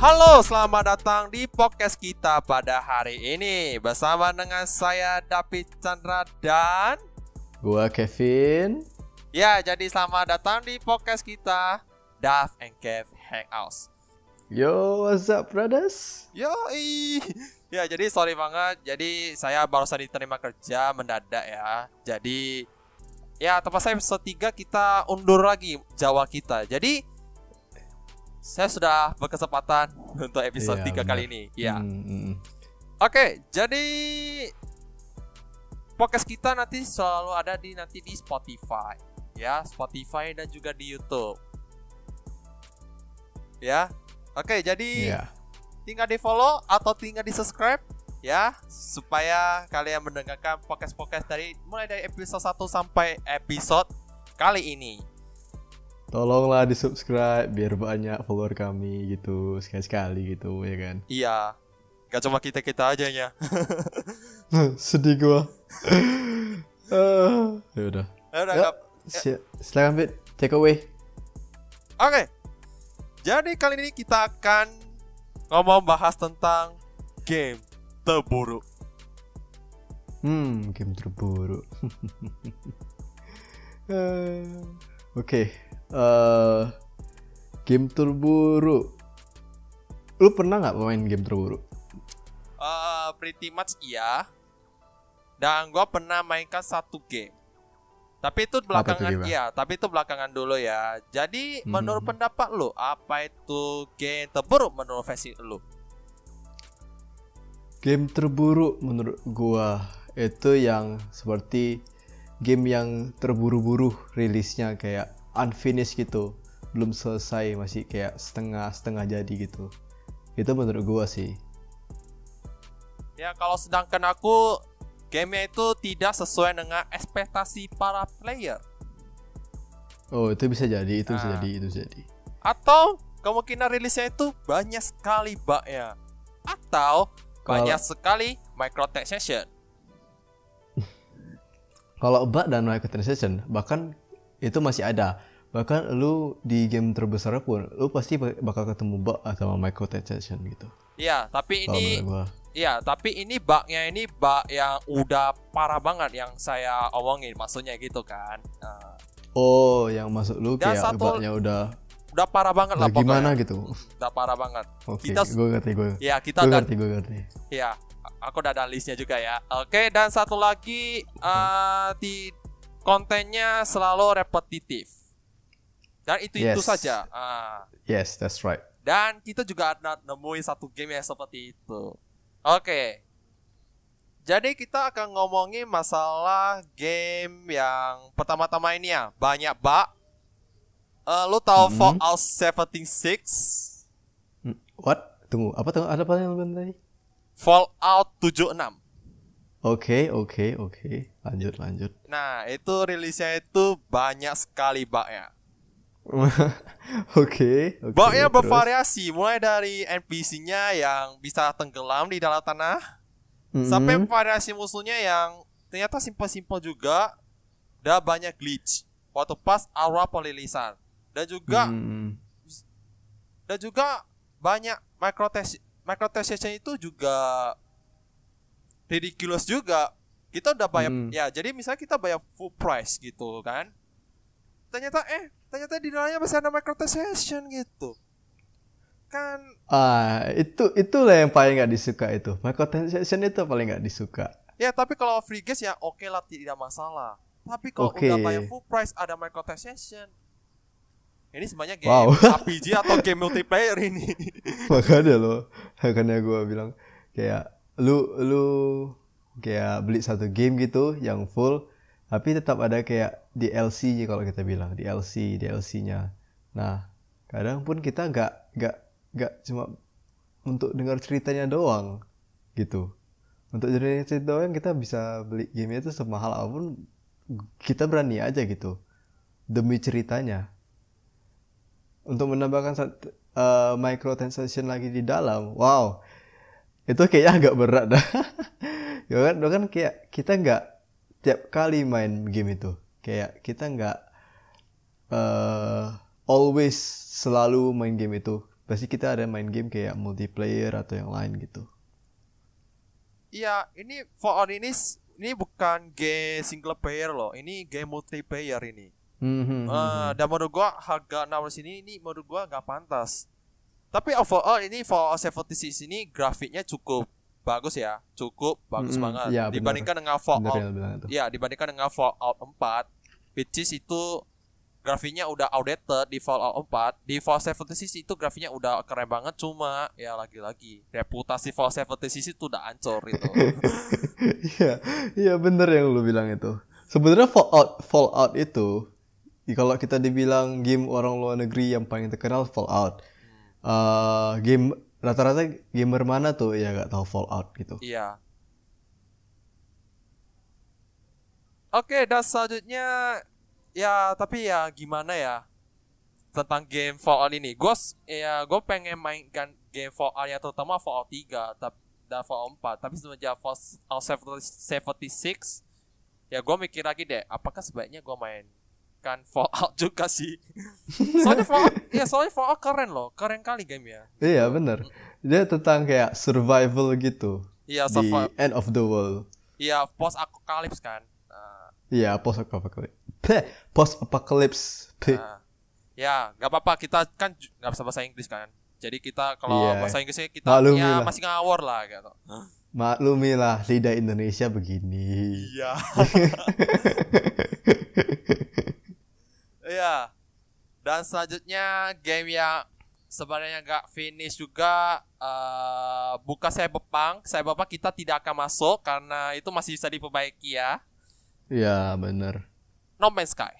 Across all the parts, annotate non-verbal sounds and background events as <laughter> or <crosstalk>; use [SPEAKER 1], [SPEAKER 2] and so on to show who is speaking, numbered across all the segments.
[SPEAKER 1] Halo, selamat datang di podcast kita pada hari ini bersama dengan saya David Chandra dan
[SPEAKER 2] Gua Kevin.
[SPEAKER 1] ya jadi selamat datang di podcast kita Dav and Kev Hangouts.
[SPEAKER 2] Yo, what's up, brothers?
[SPEAKER 1] Yoi. <laughs> Ya jadi sorry banget. Jadi saya barusan diterima kerja mendadak ya. Jadi ya tempat saya episode 3 kita undur lagi Jawa kita. Jadi saya sudah berkesempatan <laughs> untuk episode
[SPEAKER 2] Iya,
[SPEAKER 1] 3
[SPEAKER 2] benar.
[SPEAKER 1] kali ini. Ya.
[SPEAKER 2] Hmm, hmm.
[SPEAKER 1] Oke, jadi podcast kita nanti selalu ada di nanti di Spotify, ya Spotify dan juga di YouTube, ya. Oke, jadi
[SPEAKER 2] Iya.
[SPEAKER 1] tinggal di follow atau tinggal di subscribe, ya, supaya kalian mendengarkan podcast podcast dari mulai dari episode 1 sampai episode kali ini.
[SPEAKER 2] Tolonglah di subscribe biar banyak follower kami gitu sekali-sekali gitu ya kan.
[SPEAKER 1] Iya, gak cuma kita kita aja ya. <laughs>
[SPEAKER 2] Sedih gua. Ah, ya udah.
[SPEAKER 1] Ya udah,
[SPEAKER 2] Ya, si- silakan Fit, take away.
[SPEAKER 1] Oke. Jadi kali ini kita akan ngomong bahas tentang game terburuk.
[SPEAKER 2] Hmm, game terburuk. <laughs> Eh, Oke, eh, game terburuk. Lu pernah nggak main game terburuk?
[SPEAKER 1] Eh, pretty much iya. Dan gua pernah mainkan satu game. Tapi itu belakangan
[SPEAKER 2] game-nya?
[SPEAKER 1] iya, tapi itu belakangan dulu ya. Jadi
[SPEAKER 2] Hmm.
[SPEAKER 1] menurut pendapat lu, apa itu game terburuk menurut versi lu?
[SPEAKER 2] Game terburuk menurut gua itu yang seperti game yang terburu-buru rilisnya kayak unfinished gitu, belum selesai masih kayak setengah-setengah jadi gitu. Itu menurut gua sih.
[SPEAKER 1] Ya kalau sedangkan aku gamenya itu tidak sesuai dengan ekspektasi para player.
[SPEAKER 2] Oh, itu bisa jadi, itu bisa
[SPEAKER 1] Ah.
[SPEAKER 2] jadi, itu bisa jadi.
[SPEAKER 1] Atau kemungkinan rilisnya itu banyak sekali bugnya Atau
[SPEAKER 2] Kalau-
[SPEAKER 1] banyak sekali microtransaction <laughs>
[SPEAKER 2] Kalau bug dan microtransaction bahkan itu masih ada. Bahkan lu di game terbesar pun lu pasti bakal ketemu bug atau microtransaction gitu.
[SPEAKER 1] Iya tapi ini. Iya tapi ini bugnya ini bug yang udah parah banget yang saya omongin Maksudnya gitu kan Nah,
[SPEAKER 2] Oh, yang masuk lu
[SPEAKER 1] Dan
[SPEAKER 2] kayak
[SPEAKER 1] satu-
[SPEAKER 2] bugnya udah
[SPEAKER 1] Udah parah banget lah
[SPEAKER 2] Lah gimana
[SPEAKER 1] pokoknya
[SPEAKER 2] gitu?
[SPEAKER 1] Udah parah banget
[SPEAKER 2] Oke,
[SPEAKER 1] Kita-
[SPEAKER 2] gue ngerti gue.
[SPEAKER 1] Ya kita
[SPEAKER 2] Gue ngerti, gue ngerti.
[SPEAKER 1] Ya aku udah ada listnya juga ya Oke dan satu lagi eh, di Kontennya selalu repetitif Dan itu-itu
[SPEAKER 2] Yes.
[SPEAKER 1] saja Ah.
[SPEAKER 2] Yes, that's right.
[SPEAKER 1] Dan kita juga ada nemuin satu game yang seperti itu. Oke. Jadi kita akan ngomongin masalah game yang pertama-tama ini ya, banyak bug. Eh lu tahu
[SPEAKER 2] Mhm.
[SPEAKER 1] Fallout 76?
[SPEAKER 2] Hmm, What? Tunggu, apa tunggu? Ada apa yang tadi?
[SPEAKER 1] Fallout 76.
[SPEAKER 2] Oke, oke, oke. Lanjut, lanjut.
[SPEAKER 1] Nah, itu rilisnya itu banyak sekali bugnya. <laughs>
[SPEAKER 2] Oke, oke.
[SPEAKER 1] Bugnya
[SPEAKER 2] terus?
[SPEAKER 1] bervariasi, mulai dari NPC-nya yang bisa tenggelam di dalam tanah,
[SPEAKER 2] Mhm.
[SPEAKER 1] Sampai variasi musuhnya yang ternyata simpel-simpel juga dan banyak glitch waktu pas aura pelilisan dan juga
[SPEAKER 2] Hmm.
[SPEAKER 1] dan juga banyak microtransaction microtransaction itu juga ridiculous juga kita udah bayar
[SPEAKER 2] Hmm.
[SPEAKER 1] ya jadi misalnya kita bayar full price gitu kan ternyata eh ternyata di dalamnya masih ada microtransaction gitu kan
[SPEAKER 2] Ah, itu itulah yang paling nggak disuka itu. Microtransaction itu paling nggak disuka.
[SPEAKER 1] Ya tapi kalau free gas ya oke lah tidak masalah. Tapi kalau
[SPEAKER 2] Oke.
[SPEAKER 1] udah bayar full price ada microtransaction. Ini sebenarnya game
[SPEAKER 2] Wow. <laughs>
[SPEAKER 1] RPG atau game multiplayer ini.
[SPEAKER 2] makanya lo makanya gue bilang kayak lu lu kayak beli satu game gitu yang full tapi tetap ada kayak DLC kalau kita bilang DLC DLC-nya nah kadang pun kita nggak nggak nggak cuma untuk dengar ceritanya doang gitu. Untuk dengar cerita doang kita bisa beli game itu semahal apa pun kita berani aja gitu demi ceritanya. Untuk menambahkan eh, microtransaction lagi di dalam wow itu kayaknya agak berat dah <laughs> ya kan lo kan kayak kita nggak tiap kali main game itu kayak kita nggak eh always selalu main game itu pasti kita ada main game kayak multiplayer atau yang lain gitu.
[SPEAKER 1] Iya, ini Fallout ini ini bukan game single player loh, ini game multiplayer ini.
[SPEAKER 2] Hmm, hmm, hmm.
[SPEAKER 1] dan menurut gua harga 600 ini ini menurut gua nggak pantas. Tapi overall ini Fallout 76 ini grafiknya cukup bagus ya, cukup bagus
[SPEAKER 2] Mm-mm,
[SPEAKER 1] banget
[SPEAKER 2] iya, benar.
[SPEAKER 1] dibandingkan dengan
[SPEAKER 2] Bener
[SPEAKER 1] Fallout.
[SPEAKER 2] yang lu bilang itu.
[SPEAKER 1] Ya, dibandingkan dengan Fallout 4, which is itu grafiknya udah outdated di Fallout 4. Di Fallout 76 itu grafiknya udah keren banget cuma ya lagi-lagi reputasi Fallout 76 itu udah hancur itu. <laughs>
[SPEAKER 2] Iya, iya bener yang lu bilang itu. Sebenarnya Fallout Fallout itu kalau kita dibilang game orang luar negeri yang paling terkenal Fallout. Eh game rata-rata gamer mana tuh ya nggak tahu Fallout gitu.
[SPEAKER 1] Iya. Oke, dan selanjutnya ya tapi ya gimana ya tentang game Fallout ini. Gue ya gue pengen mainkan game Fallout yang terutama Fallout 3 tapi dan Fallout 4. Tapi semenjak Fallout 76 ya gue mikir lagi deh, apakah sebaiknya gue mainkan Fallout juga sih. soalnya Fallout ya soalnya Fallout keren loh, keren kali game ya.
[SPEAKER 2] Iya bener. Dia tentang kayak survival gitu
[SPEAKER 1] Iya,
[SPEAKER 2] di
[SPEAKER 1] survival.
[SPEAKER 2] end of the world.
[SPEAKER 1] Iya, post apocalypse kan. Nah,
[SPEAKER 2] Iya post apocalypse. Post apocalypse.
[SPEAKER 1] Nah, ya, nggak apa-apa. Kita kan nggak bisa bahasa Inggris kan. Jadi kita kalau
[SPEAKER 2] Iya.
[SPEAKER 1] bahasa Inggrisnya kita
[SPEAKER 2] Maklumi
[SPEAKER 1] ya
[SPEAKER 2] lah.
[SPEAKER 1] masih ngawur lah gitu.
[SPEAKER 2] Maklumilah lidah Indonesia begini.
[SPEAKER 1] Iya. <laughs> Iya. Dan selanjutnya game yang sebenarnya nggak finish juga eh buka Cyberpunk. Cyberpunk kita tidak akan masuk karena itu masih bisa diperbaiki ya.
[SPEAKER 2] Iya bener.
[SPEAKER 1] No Man's Sky.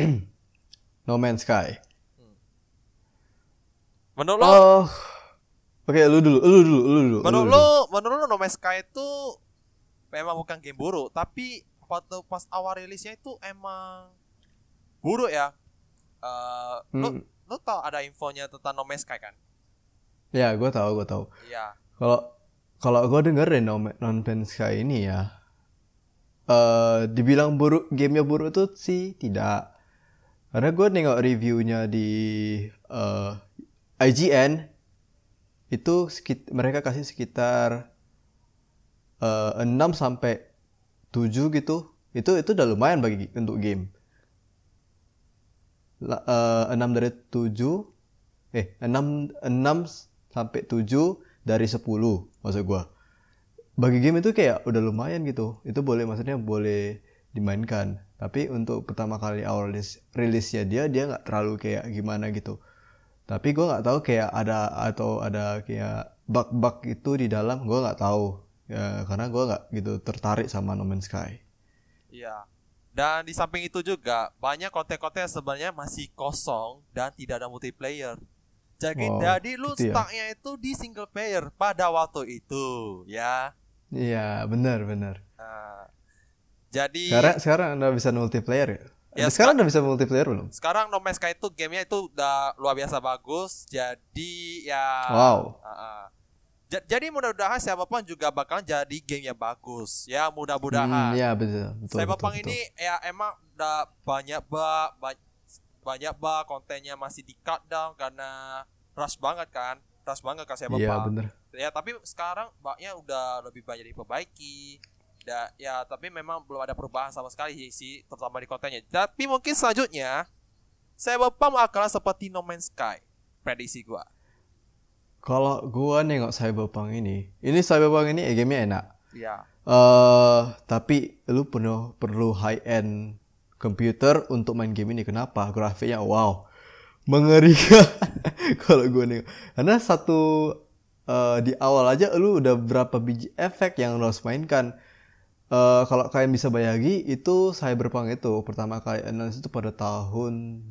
[SPEAKER 1] <clears throat>
[SPEAKER 2] No Man's Sky.
[SPEAKER 1] Menurut lo,
[SPEAKER 2] Oh. Oke, lu dulu, lu dulu, lu dulu.
[SPEAKER 1] menurut
[SPEAKER 2] lu
[SPEAKER 1] menurut lo No Man's Sky itu memang bukan game buruk, tapi waktu pas awal rilisnya itu emang buruk ya. Eh lo,
[SPEAKER 2] Hmm.
[SPEAKER 1] lo tau ada infonya tentang No Man's Sky kan?
[SPEAKER 2] Ya, gue tahu, gue tahu.
[SPEAKER 1] Iya.
[SPEAKER 2] Kalau kalau gue dengerin No, Ma- no Man's Sky ini ya, eh dibilang buruk, gamenya buruk tuh sih tidak. Karena gue nengok reviewnya di eh, IGN, itu sekit, mereka kasih sekitar eh, 6 sampai 7 gitu. Itu itu udah lumayan bagi untuk game. Eh, 6 dari 7 eh 6 6 sampai 7 dari 10 maksud gua. Bagi game itu kayak udah lumayan gitu. Itu boleh maksudnya boleh dimainkan. Tapi untuk pertama kali awal rilis, rilisnya dia dia nggak terlalu kayak gimana gitu. Tapi gua nggak tahu kayak ada atau ada kayak bug-bug itu di dalam gua nggak tahu. Ya, karena gua nggak gitu tertarik sama No Man's Sky.
[SPEAKER 1] Iya. Dan di samping itu juga banyak konten-konten yang sebenarnya masih kosong dan tidak ada multiplayer. Jadi,
[SPEAKER 2] Wow,
[SPEAKER 1] jadi lu
[SPEAKER 2] gitu ya.
[SPEAKER 1] stucknya itu di single player pada waktu itu, ya.
[SPEAKER 2] Iya, benar benar.
[SPEAKER 1] Nah, jadi
[SPEAKER 2] Sekarang sekarang udah bisa multiplayer ya?
[SPEAKER 1] Ya,
[SPEAKER 2] sekarang udah bisa multiplayer belum?
[SPEAKER 1] sekarang No Man's Sky itu gamenya itu udah luar biasa bagus. Jadi ya.
[SPEAKER 2] Wow.
[SPEAKER 1] Ah, ah. Ja- jadi mudah-mudahan siapa pun juga bakalan jadi game yang bagus. Ya mudah-mudahan.
[SPEAKER 2] Hmm, ya betul. betul
[SPEAKER 1] Cyberpunk
[SPEAKER 2] betul,
[SPEAKER 1] ini ya emang udah banyak bug, ba- banyak bug kontennya masih di cut down karena rush banget kan, rush banget kan
[SPEAKER 2] betul. Iya
[SPEAKER 1] Cyberpunk.
[SPEAKER 2] bener.
[SPEAKER 1] Ya tapi sekarang bugnya udah lebih banyak diperbaiki. Da, ya tapi memang belum ada perubahan sama sekali sih terutama di kontennya. Tapi mungkin selanjutnya Cyberpunk akan seperti No Man's Sky. Prediksi gua.
[SPEAKER 2] Kalau gua nengok Cyberpunk ini, ini Cyberpunk ini eh, gamenya enak.
[SPEAKER 1] Ya.
[SPEAKER 2] eh tapi lu perlu perlu high end komputer untuk main game ini. Kenapa? Grafiknya wow, mengerikan. <laughs> Kalau gua nengok, karena satu eh, di awal aja lu udah berapa biji efek yang lu harus mainkan. Eh, kalau kalian bisa bayagi itu Cyberpunk itu pertama kali announce itu pada tahun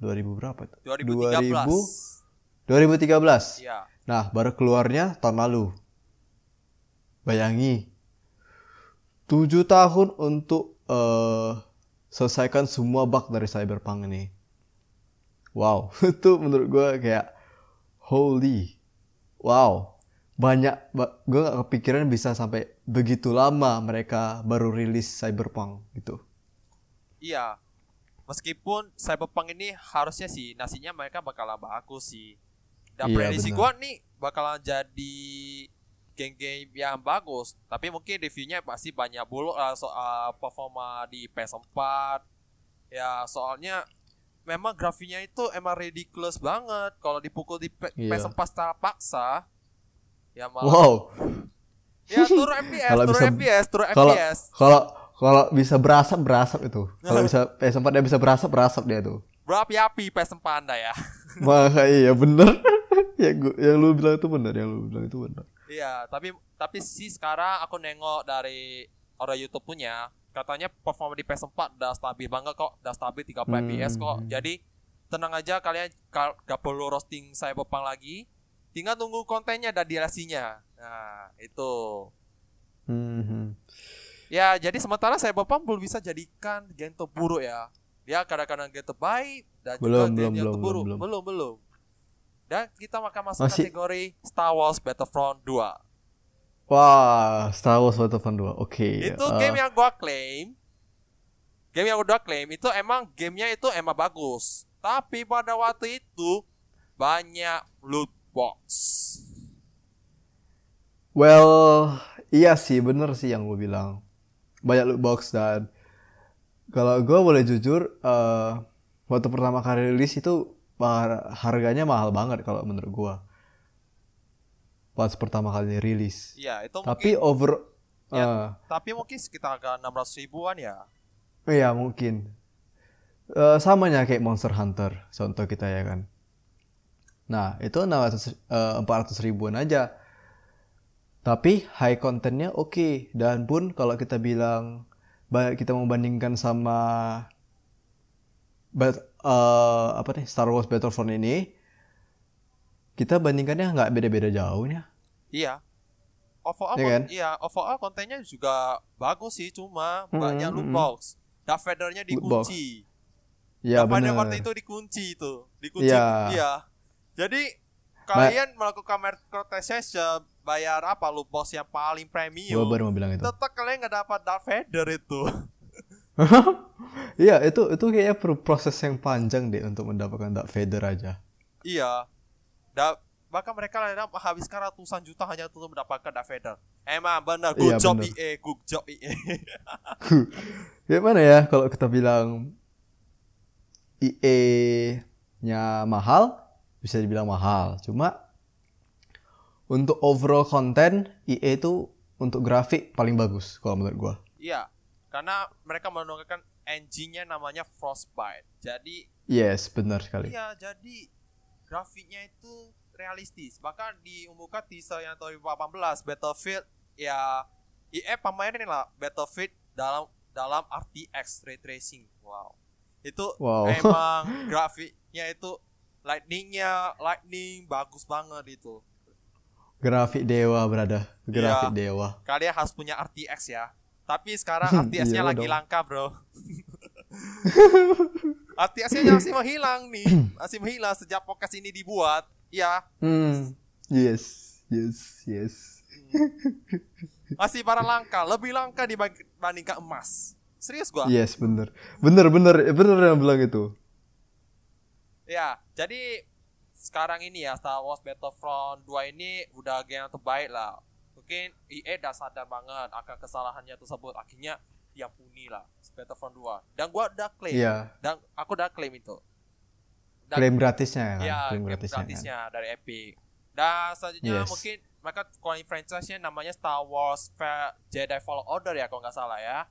[SPEAKER 2] 2000 berapa itu?
[SPEAKER 1] 2013.
[SPEAKER 2] 2013.
[SPEAKER 1] Iya.
[SPEAKER 2] Nah, baru keluarnya tahun lalu. Bayangi. 7 tahun untuk eh, selesaikan semua bug dari Cyberpunk ini. Wow, <laughs> itu menurut gue kayak holy. Wow. Banyak, gue gak kepikiran bisa sampai begitu lama mereka baru rilis Cyberpunk gitu.
[SPEAKER 1] Iya. Meskipun Cyberpunk ini harusnya sih nasinya mereka bakalan bagus sih. Dan
[SPEAKER 2] Iya,
[SPEAKER 1] prediksi gua nih bakalan jadi game-game yang bagus. Tapi mungkin reviewnya pasti banyak buluk lah soal performa di PS4. Ya soalnya memang grafiknya itu emang ridiculous banget. Kalau dipukul di P-
[SPEAKER 2] Iya.
[SPEAKER 1] PS4 secara paksa, ya malah
[SPEAKER 2] Wow.
[SPEAKER 1] ya turun FPS, turun
[SPEAKER 2] bisa-
[SPEAKER 1] FPS, turun
[SPEAKER 2] Kalau
[SPEAKER 1] FPS.
[SPEAKER 2] kalau kalau bisa berasap berasap itu. <laughs> Kalau bisa PS4 dia bisa berasap berasap dia tuh.
[SPEAKER 1] Berapi-api PS4 Anda ya.
[SPEAKER 2] Maka iya bener. <laughs> yang gua, yang lu bilang itu benar, yang lu bilang itu benar.
[SPEAKER 1] Iya, tapi tapi sih sekarang aku nengok dari orang YouTube punya, katanya performa di PS4 udah stabil banget kok, udah stabil 30
[SPEAKER 2] Hmm.
[SPEAKER 1] fps kok. Jadi tenang aja kalian kal- gak perlu roasting saya Cyberpunk lagi. Tinggal tunggu kontennya dan DLC-nya. Nah, itu.
[SPEAKER 2] Hmm.
[SPEAKER 1] Ya, jadi sementara saya Cyberpunk belum bisa jadikan game terburuk ya. Dia kadang-kadang game terbaik dan juga
[SPEAKER 2] Belum,
[SPEAKER 1] game
[SPEAKER 2] belum,
[SPEAKER 1] yang
[SPEAKER 2] belum,
[SPEAKER 1] terburuk.
[SPEAKER 2] belum,
[SPEAKER 1] belum, belum. Dan kita akan masuk
[SPEAKER 2] Masih-
[SPEAKER 1] kategori Star Wars Battlefront 2.
[SPEAKER 2] Wah, Star Wars Battlefront 2. Oke.
[SPEAKER 1] itu
[SPEAKER 2] eh,
[SPEAKER 1] game yang gua klaim game yang gua klaim itu emang gamenya itu emang bagus tapi pada waktu itu banyak loot box
[SPEAKER 2] Well, iya sih, bener sih yang gue bilang. Banyak loot box dan kalau gue boleh jujur, eh waktu pertama kali rilis itu harganya mahal banget kalau menurut gue. Pas pertama kali rilis.
[SPEAKER 1] iya itu
[SPEAKER 2] Tapi
[SPEAKER 1] mungkin
[SPEAKER 2] over,
[SPEAKER 1] Ya.
[SPEAKER 2] eh,
[SPEAKER 1] tapi mungkin sekitar agak 600 ribuan ya
[SPEAKER 2] iya mungkin. Eh samanya kayak Monster Hunter, contoh kita ya kan. Nah, itu 600, eh, 400 ribuan aja. Tapi high contentnya oke. Dan pun kalau kita bilang kita membandingkan sama eh, apa nih Star Wars Battlefront ini, kita bandingkannya nggak beda-beda jauh ya.
[SPEAKER 1] iya overall kon-
[SPEAKER 2] kan?
[SPEAKER 1] iya overall kontennya juga bagus sih cuma banyak
[SPEAKER 2] mm,
[SPEAKER 1] loot box Darth Vader-nya dikunci
[SPEAKER 2] Ya
[SPEAKER 1] Darth Vader
[SPEAKER 2] benar.
[SPEAKER 1] waktu itu dikunci itu dikunci
[SPEAKER 2] Iya.
[SPEAKER 1] iya jadi kalian melakukan microtransaction bayar apa loot box yang paling premium
[SPEAKER 2] baru mau bilang itu.
[SPEAKER 1] tetap kalian nggak dapat Darth Vader itu <laughs>
[SPEAKER 2] Iya, itu itu kayaknya perlu proses yang panjang deh untuk mendapatkan Darth Vader aja.
[SPEAKER 1] iya da bahkan mereka menghabiskan ratusan juta hanya untuk mendapatkan Darth Vader emang benar good
[SPEAKER 2] Iya,
[SPEAKER 1] job
[SPEAKER 2] benar.
[SPEAKER 1] EA good job EA <laughs>
[SPEAKER 2] Gimana ya kalau kita bilang EA-nya mahal, bisa dibilang mahal. Cuma untuk overall konten, EA itu untuk grafik paling bagus kalau menurut gua.
[SPEAKER 1] iya karena mereka menggunakan engine-nya namanya Frostbite jadi
[SPEAKER 2] Yes, benar sekali.
[SPEAKER 1] Iya, jadi grafiknya itu realistis. Bahkan diumumkan teaser yang tahun 2018 Battlefield ya EA pamerin lah Battlefield dalam dalam RTX ray tracing. Wow. Itu
[SPEAKER 2] Wow.
[SPEAKER 1] emang <laughs> grafiknya itu lightningnya lightning bagus banget itu.
[SPEAKER 2] Grafik dewa, berada. Grafik
[SPEAKER 1] Iya.
[SPEAKER 2] dewa.
[SPEAKER 1] Kalian harus punya RTX ya. Tapi sekarang <laughs> RTX-nya
[SPEAKER 2] Iya
[SPEAKER 1] lagi
[SPEAKER 2] dong.
[SPEAKER 1] langka, Bro. <laughs> RTX-nya masih menghilang nih. Masih menghilang sejak podcast ini dibuat. Ya,
[SPEAKER 2] Hmm. Yes. Yes, yes. <laughs>
[SPEAKER 1] masih barang langka, lebih langka dibandingkan emas. Serius gua?
[SPEAKER 2] Yes, bener. Bener, bener. Bener yang bilang itu.
[SPEAKER 1] Ya, jadi sekarang ini ya Star Wars Battlefront 2 ini udah game yang terbaik lah. Mungkin EA udah sadar banget akan kesalahannya tersebut. Akhirnya diampuni lah Battlefront 2. Dan gua udah klaim.
[SPEAKER 2] Iya.
[SPEAKER 1] Dan aku udah klaim itu. Dan
[SPEAKER 2] Klaim gratisnya kan?
[SPEAKER 1] ya,
[SPEAKER 2] Klaim gratisnya,
[SPEAKER 1] gratisnya,
[SPEAKER 2] kan?
[SPEAKER 1] dari Epic. Dan selanjutnya
[SPEAKER 2] Yes.
[SPEAKER 1] mungkin mereka keluarin franchise-nya namanya Star Wars Jedi Fallen Order ya kalau nggak salah ya.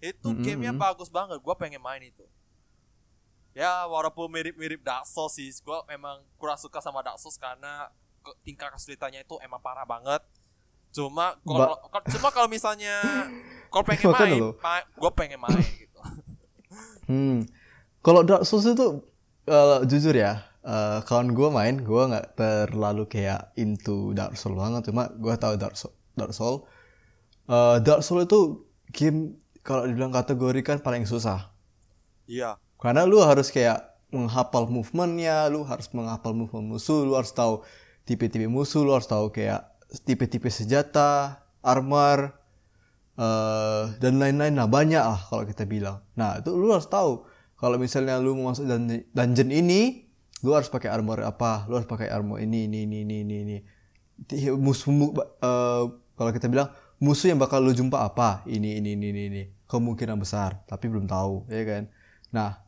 [SPEAKER 1] Itu
[SPEAKER 2] Mm-mm,
[SPEAKER 1] gamenya
[SPEAKER 2] mm.
[SPEAKER 1] bagus banget, gua pengen main itu. Ya walaupun mirip-mirip Dark Souls sih, gua memang kurang suka sama Dark Souls karena tingkat kesulitannya itu emang parah banget. Cuma kalau cuma kalau misalnya <laughs> kalau pengen main, ma- gua pengen main gitu. <laughs>
[SPEAKER 2] Hmm. Kalau Dark Souls itu eh, jujur ya, eh, kawan gue main, gue nggak terlalu kayak into Dark Souls banget. Cuma gue tahu Dark Souls. Dark Souls. Eh, Dark Souls itu game kalau dibilang kategorikan paling susah.
[SPEAKER 1] Iya.
[SPEAKER 2] Karena lu harus kayak menghafal movementnya, lu harus menghafal movement musuh, lu harus tahu tipe-tipe musuh, lu harus tahu kayak tipe-tipe senjata, armor, eh dan lain-lain. Nah banyak lah kalau kita bilang. Nah itu lu harus tahu kalau misalnya lu mau masuk dun- dungeon ini, lu harus pakai armor apa lu harus pakai armor ini ini ini ini ini, ini. Musuh mu- eh, kalau kita bilang musuh yang bakal lu jumpa apa ini ini ini ini, ini. kemungkinan besar tapi belum tahu ya kan nah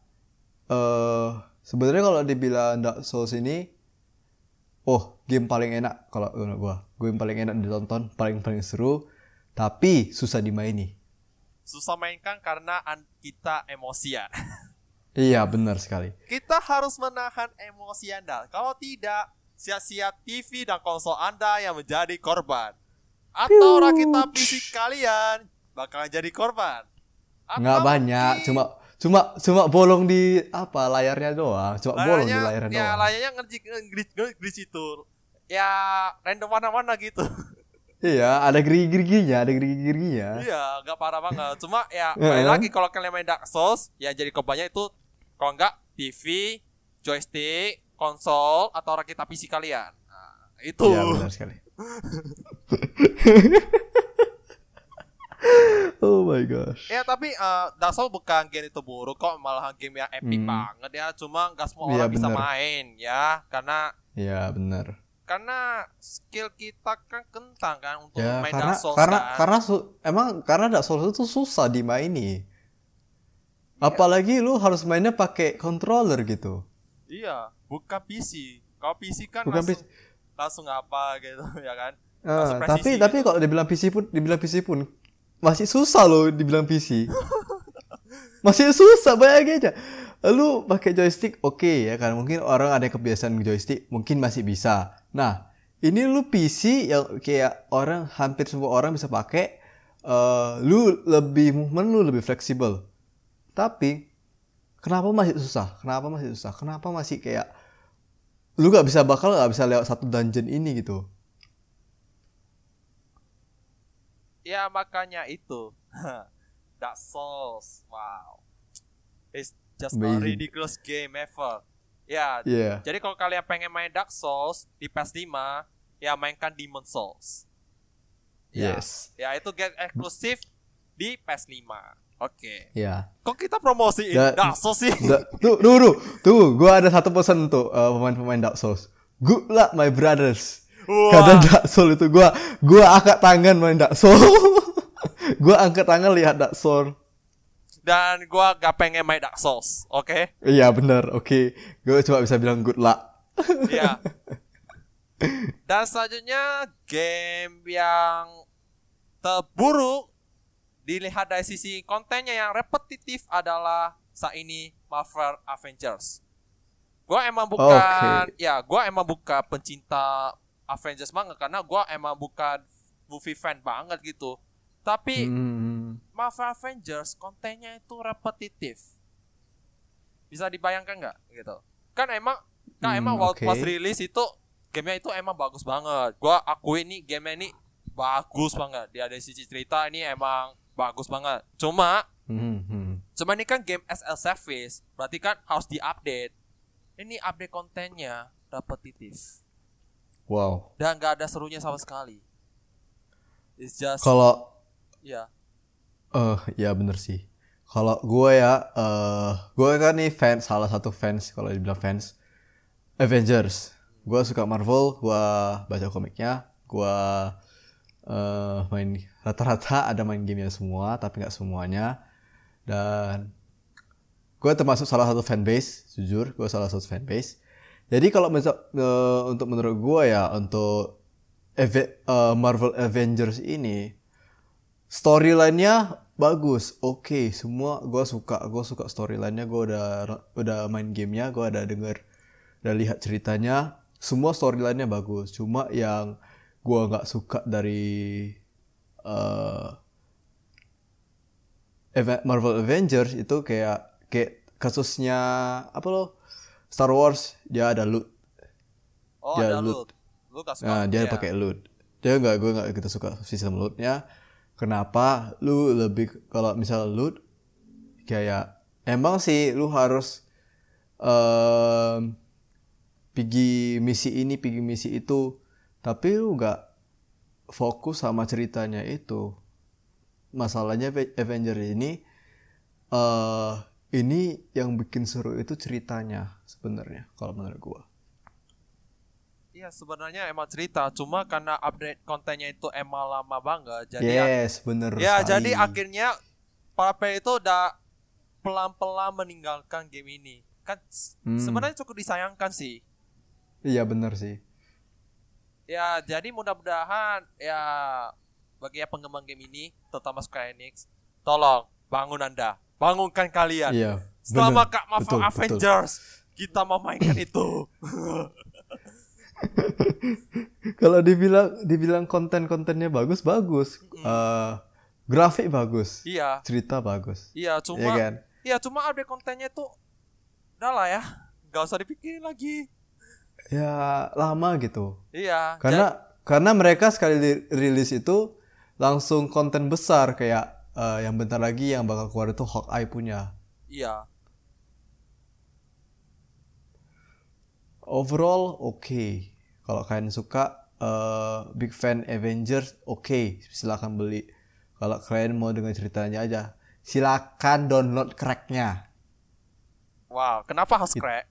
[SPEAKER 2] eh sebenarnya kalau dibilang Dark Souls ini oh game paling enak kalau menurut gua game paling enak ditonton paling paling seru tapi susah dimaini
[SPEAKER 1] Susah mainkan karena kita emosian. <laughs>
[SPEAKER 2] iya benar sekali
[SPEAKER 1] kita harus menahan emosi Anda. Kalau tidak, sia-sia TV dan konsol Anda yang menjadi korban. Atau rakita PC kalian bakalan jadi korban. Atau
[SPEAKER 2] nggak banyak cuma cuma cuma bolong di apa layarnya doang cuma bolong di
[SPEAKER 1] layarnya,
[SPEAKER 2] layarnya
[SPEAKER 1] ya
[SPEAKER 2] doang
[SPEAKER 1] layarnya ngerji glitch glitch itu. Ya random mana-mana gitu.
[SPEAKER 2] iya ada gerigi-geriginya ada gerigi-geriginya
[SPEAKER 1] Iya, nggak parah banget. Cuma ya balik lagi kalau kalian main Dark Souls, ya jadi korbannya itu kalau nggak TV, joystick, konsol atau rakita PC kalian. Nah, itu.
[SPEAKER 2] iya benar sekali <laughs> oh my gosh
[SPEAKER 1] Ya tapi eh, Dark Souls bukan game itu buruk kok, malah game yang epic
[SPEAKER 2] Hmm.
[SPEAKER 1] banget ya. Cuma nggak semua
[SPEAKER 2] Iya,
[SPEAKER 1] orang bisa
[SPEAKER 2] bener.
[SPEAKER 1] main ya, karena
[SPEAKER 2] iya benar
[SPEAKER 1] karena skill kita kan kentang kan untuk
[SPEAKER 2] ya
[SPEAKER 1] main
[SPEAKER 2] karena
[SPEAKER 1] Dark Souls
[SPEAKER 2] karena
[SPEAKER 1] kan.
[SPEAKER 2] karena su- emang karena Dark Souls itu susah dimaini apalagi lu harus mainnya pakai controller gitu
[SPEAKER 1] Iya, bukan PC. Kalau PC kan
[SPEAKER 2] Bukan
[SPEAKER 1] langsung langsung apa gitu <laughs> ya kan. Langsung
[SPEAKER 2] tapi
[SPEAKER 1] presisi
[SPEAKER 2] tapi
[SPEAKER 1] gitu.
[SPEAKER 2] kalau dibilang PC pun dibilang PC pun masih susah loh dibilang PC. <laughs> masih susah bayangin aja. Lu pakai joystick oke ya kan mungkin orang ada kebiasaan joystick mungkin masih bisa. Nah, ini lu PC yang kayak orang hampir semua orang bisa pakai eh lu lebih movement lu lebih fleksibel. Tapi kenapa masih susah? Kenapa masih susah? Kenapa masih kayak lu gak bisa bakal gak bisa lewat satu dungeon ini gitu?
[SPEAKER 1] Ya makanya itu. <laughs> Dark Souls. Wow. It's just a
[SPEAKER 2] Amazing.
[SPEAKER 1] ridiculous game ever. Ya,
[SPEAKER 2] Iya.
[SPEAKER 1] jadi kalau kalian pengen main Dark Souls di PS5, ya mainkan Demon Souls. Ya.
[SPEAKER 2] Yes.
[SPEAKER 1] Ya, itu game eksklusif di PS5. Oke.
[SPEAKER 2] Ya.
[SPEAKER 1] Kok kita promosiin
[SPEAKER 2] Da-
[SPEAKER 1] Dark Souls sih?
[SPEAKER 2] Da- tuh, tunggu, tunggu. Gua ada satu pesan untuk uh, pemain-pemain Dark Souls. Good luck my brothers.
[SPEAKER 1] Wah.
[SPEAKER 2] Karena Dark Souls itu gua gua angkat tangan main Dark Souls. <laughs> gua angkat tangan lihat Dark Souls.
[SPEAKER 1] Dan gua gak pengen main Dark Souls, oke?
[SPEAKER 2] Iya benar. Oke. Gua cuma bisa bilang good luck.
[SPEAKER 1] Iya. <laughs> Dan selanjutnya game yang terburuk dilihat dari sisi kontennya yang repetitif adalah saat ini Marvel Avengers. Gua emang bukan ya, gua emang bukan pencinta Avengers banget karena gua emang bukan movie fan banget gitu. Tapi
[SPEAKER 2] Hmm.
[SPEAKER 1] Marvel Avengers kontennya itu repetitif. Bisa dibayangkan nggak gitu? Kan emang kan
[SPEAKER 2] Hmm,
[SPEAKER 1] emang waktu
[SPEAKER 2] oke.
[SPEAKER 1] pas rilis itu gamenya itu emang bagus banget. Gua akui ini gamenya ini bagus banget. Dia dari sisi cerita ini emang bagus banget. Cuma
[SPEAKER 2] Hmm, hmm.
[SPEAKER 1] cuma ini kan game SL service, berarti kan harus diupdate. Ini update kontennya repetitif
[SPEAKER 2] Wow.
[SPEAKER 1] dan nggak ada serunya sama sekali. It's just
[SPEAKER 2] Kalau
[SPEAKER 1] ya.
[SPEAKER 2] Eh, ya bener sih. Kalau gue ya, eh gue kan nih fans, salah satu fans kalau dibilang fans Avengers. Gue suka Marvel, gue baca komiknya, gue eh main rata-rata ada main gamenya semua, tapi nggak semuanya. Dan gue termasuk salah satu fanbase, jujur, gue salah satu fanbase. Jadi kalau eh, untuk menurut gue ya untuk Ave- eh, Marvel Avengers ini storyline-nya bagus oke semua gue suka gue suka storyline-nya gue udah udah main gamenya gue ada denger udah lihat ceritanya semua storyline-nya bagus cuma yang gue nggak suka dari Ava- Marvel Avengers itu kayak kayak kasusnya apa lo Star Wars dia ada loot
[SPEAKER 1] Oh,
[SPEAKER 2] Ya,
[SPEAKER 1] ada
[SPEAKER 2] loot.
[SPEAKER 1] loot. Lu
[SPEAKER 2] Nah, dia
[SPEAKER 1] ya?
[SPEAKER 2] pakai loot. Dia nggak, gue nggak gitu suka sistem lootnya. Kenapa? Lu lebih kalau misal loot kayak emang sih lu harus em pergi misi ini, pergi misi itu, tapi lu nggak fokus sama ceritanya itu. Masalahnya Ave- Avenger ini eh ini yang bikin seru itu ceritanya sebenarnya kalau menurut gua.
[SPEAKER 1] Iya sebenarnya emang cerita, cuma karena update kontennya itu emang lama banget, jadi ya,
[SPEAKER 2] yes, bener
[SPEAKER 1] ya
[SPEAKER 2] sekali.
[SPEAKER 1] jadi akhirnya para player itu udah pelan-pelan meninggalkan game ini. Kan
[SPEAKER 2] Hmm.
[SPEAKER 1] sebenarnya cukup disayangkan sih.
[SPEAKER 2] Iya bener sih.
[SPEAKER 1] Ya jadi mudah-mudahan ya bagi ya pengembang game ini, terutama Square Enix, tolong bangun anda, bangunkan kalian.
[SPEAKER 2] Iya.
[SPEAKER 1] Selama. Kak Marvel
[SPEAKER 2] Betul, betul.
[SPEAKER 1] Avengers kita memainkan itu. <laughs> <laughs>
[SPEAKER 2] Kalau dibilang dibilang konten-kontennya bagus bagus. Eh, grafik bagus.
[SPEAKER 1] iya,
[SPEAKER 2] Cerita bagus.
[SPEAKER 1] iya
[SPEAKER 2] Iya
[SPEAKER 1] cuma
[SPEAKER 2] kan?
[SPEAKER 1] Iya cuma update kontennya tuh Udah lah ya Gak usah dipikirin lagi
[SPEAKER 2] Ya lama gitu.
[SPEAKER 1] Iya
[SPEAKER 2] Karena karena mereka sekali rilis itu langsung konten besar kayak eh, yang bentar lagi yang bakal keluar itu Hawkeye punya.
[SPEAKER 1] Iya
[SPEAKER 2] Overall oke. Kalau kalian suka eh, big fan Avengers oke, silakan beli. Kalau kalian mau dengar ceritanya aja, silakan download cracknya.
[SPEAKER 1] Wow Kenapa harus crack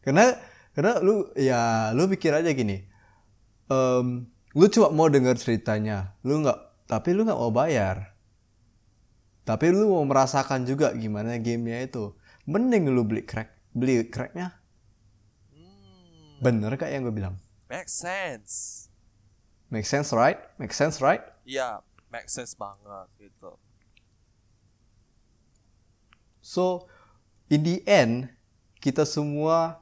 [SPEAKER 2] Karena karena lu ya lu pikir aja gini. em, lu cuma mau dengar ceritanya, lu nggak tapi lu nggak mau bayar. Tapi lu mau merasakan juga gimana gamenya itu. Mending lu beli crack, beli cracknya. Bener kak yang gue bilang?
[SPEAKER 1] Make sense
[SPEAKER 2] Make sense right? Make sense right?
[SPEAKER 1] Iya Make sense banget gitu
[SPEAKER 2] So, in the end, kita semua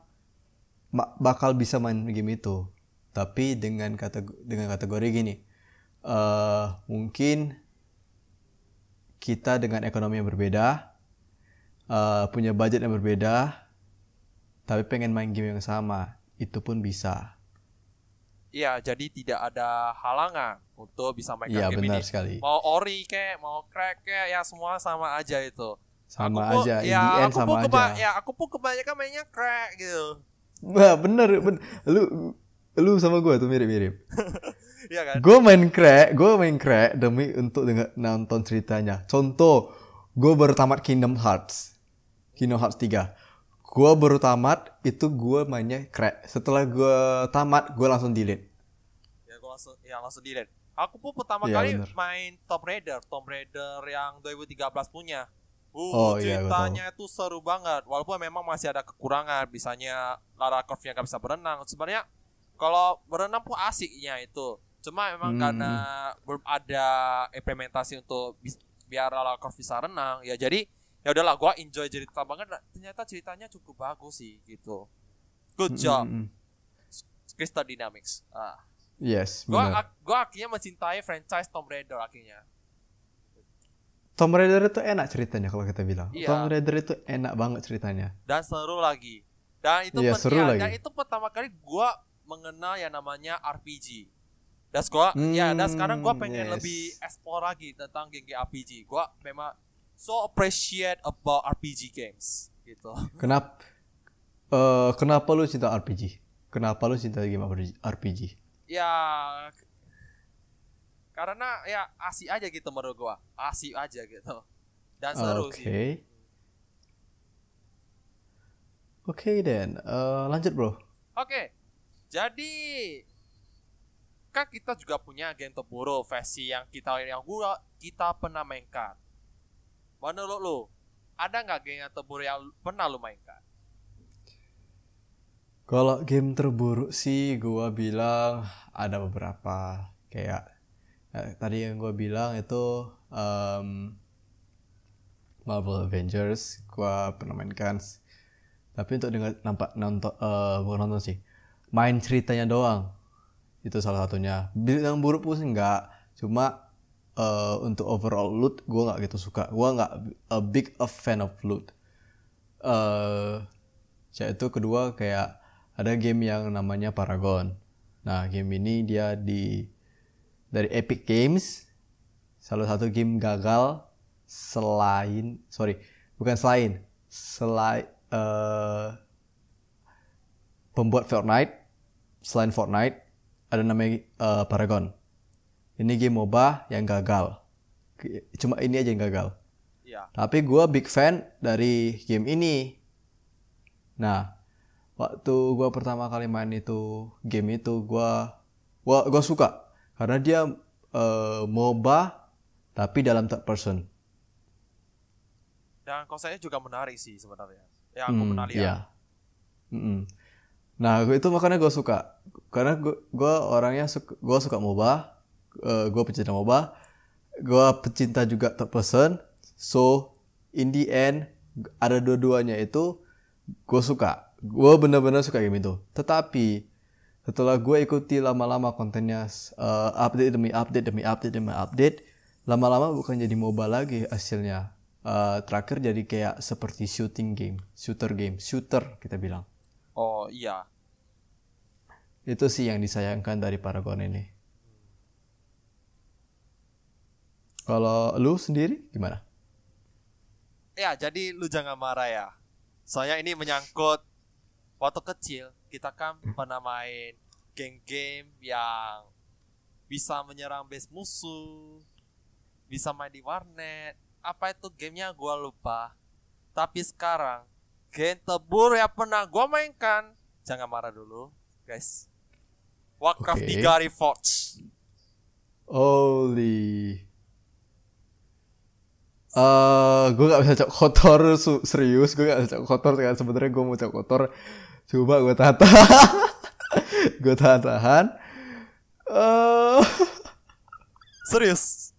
[SPEAKER 2] bakal bisa main game itu. Tapi dengan kategori, dengan kategori gini, eh mungkin kita dengan ekonomi yang berbeda, eh, punya budget yang berbeda, tapi pengen main game yang sama, itu pun bisa.
[SPEAKER 1] Iya jadi tidak ada halangan Untuk bisa mainkan
[SPEAKER 2] Iya
[SPEAKER 1] game
[SPEAKER 2] benar
[SPEAKER 1] ini
[SPEAKER 2] sekali.
[SPEAKER 1] Mau ori kek Mau crack kek Ya semua sama aja itu
[SPEAKER 2] Sama
[SPEAKER 1] Aku pun-
[SPEAKER 2] aja,
[SPEAKER 1] ya,
[SPEAKER 2] the end
[SPEAKER 1] aku
[SPEAKER 2] sama
[SPEAKER 1] pun
[SPEAKER 2] aja.
[SPEAKER 1] Ya aku pun kebanyakan mainnya crack gitu
[SPEAKER 2] Wah, bener, bener. Lu lu sama gue tuh mirip-mirip. <laughs>
[SPEAKER 1] Iya kan
[SPEAKER 2] Gue main crack, gue main crack demi untuk denger, nonton ceritanya. Contoh, gue baru tamat Kingdom Hearts. Kingdom Hearts 3. Gue baru tamat, itu gue mainnya crack. Setelah gue tamat, gue langsung delete.
[SPEAKER 1] ya gue langsung ya langsung delete aku pun pertama
[SPEAKER 2] Iya,
[SPEAKER 1] kali
[SPEAKER 2] bener.
[SPEAKER 1] main Tomb Raider Tomb Raider yang 2013 punya
[SPEAKER 2] Oh,
[SPEAKER 1] uh,
[SPEAKER 2] iya, gua
[SPEAKER 1] ceritanya itu seru banget walaupun memang masih ada kekurangan misalnya Lara Croft yang gak bisa berenang sebenarnya kalau berenang pun asiknya itu cuma memang
[SPEAKER 2] Hmm.
[SPEAKER 1] karena belum ada implementasi untuk biar Lara Croft bisa renang ya jadi ya udahlah gua enjoy cerita banget Nah, ternyata ceritanya cukup bagus sih gitu good job
[SPEAKER 2] Mm, mm, mm.
[SPEAKER 1] Crystal Dynamics ah
[SPEAKER 2] Yes,
[SPEAKER 1] gua
[SPEAKER 2] benar.
[SPEAKER 1] ak- gua akhirnya mencintai franchise Tomb Raider akhirnya
[SPEAKER 2] Tomb Raider itu enak ceritanya kalau kita bilang.
[SPEAKER 1] Iya.
[SPEAKER 2] Tomb Raider itu enak banget ceritanya.
[SPEAKER 1] dan seru lagi dan itu
[SPEAKER 2] Iya,
[SPEAKER 1] pen-
[SPEAKER 2] seru
[SPEAKER 1] ya,
[SPEAKER 2] lagi.
[SPEAKER 1] dan itu pertama kali gua mengenal yang namanya RPG dan gua ya dan sekarang gua
[SPEAKER 2] Hmm,
[SPEAKER 1] pengen
[SPEAKER 2] yes.
[SPEAKER 1] lebih explore lagi tentang game RPG gua memang so appreciate about RPG games gitu
[SPEAKER 2] Kenapa eh kenapa lu cinta RPG? Kenapa lu cinta game RPG?
[SPEAKER 1] ya karena ya asik aja gitu menurut gua asik aja gitu dan seru
[SPEAKER 2] Oke.
[SPEAKER 1] sih
[SPEAKER 2] Oke dan Eh, lanjut bro.
[SPEAKER 1] Oke, jadi kan kita juga punya game Toboro versi yang kita yang gua kita pernah mainkan. Menurut lu, ada nggak game yang Toboro yang pernah lu mainkan?
[SPEAKER 2] Kalau game terburuk sih gua bilang ada beberapa kayak eh, tadi yang gua bilang itu em, Marvel Avengers gua pernah mainkan. Tapi untuk dengar nampak nonton eh, bukan nonton sih. Main ceritanya doang. Itu salah satunya. Bilang buruk pun enggak. Cuma eh, untuk overall loot gua nggak gitu suka. Gua nggak a big a fan of loot. eh yaitu kedua kayak ada game yang namanya Paragon. Nah, game ini dia di dari Epic Games. Salah satu game gagal selain sorry, bukan selain selain eh pembuat Fortnite selain Fortnite ada namanya eh, Paragon. Ini game MOBA yang gagal. Cuma ini aja yang gagal.
[SPEAKER 1] Iya.
[SPEAKER 2] Tapi gue big fan dari game ini. Nah, waktu gue pertama kali main itu game itu gue gua gua suka karena dia eh, MOBA tapi dalam third person.
[SPEAKER 1] Dan konsepnya juga menarik sih sebenarnya. Yang aku
[SPEAKER 2] Hmm,
[SPEAKER 1] pernah lihat.
[SPEAKER 2] iya. Mm-mm. Nah, itu makanya gue suka karena gue orangnya suka, gue suka MOBA, eh, gue pecinta MOBA, gue pecinta juga third person. So in the end ada dua-duanya itu gue suka, gue benar-benar suka game itu. Tetapi setelah gue ikuti lama-lama kontennya eh, update demi update demi update demi update, lama-lama bukan jadi MOBA lagi hasilnya. Eh, terakhir jadi kayak seperti shooting game, shooter game, shooter kita bilang.
[SPEAKER 1] Oh iya.
[SPEAKER 2] Itu sih yang disayangkan dari Paragon ini. Kalau lu sendiri gimana?
[SPEAKER 1] Ya, jadi lu jangan marah ya. Soalnya ini menyangkut waktu kecil kita kan pernah main game-game yang bisa menyerang base musuh, bisa main di warnet. Apa itu gamenya gua lupa. Tapi sekarang game terburuk yang pernah gua mainkan, jangan marah dulu, guys. Warcraft
[SPEAKER 2] Oke.
[SPEAKER 1] 3 Reforged.
[SPEAKER 2] Holy. Eh, gue gak bisa cok kotor serius, gue gak bisa cok kotor kan sebenarnya gue mau cok kotor, coba gue tahan <laughs> tahan, gue tahan tahan. Eh,
[SPEAKER 1] Serius.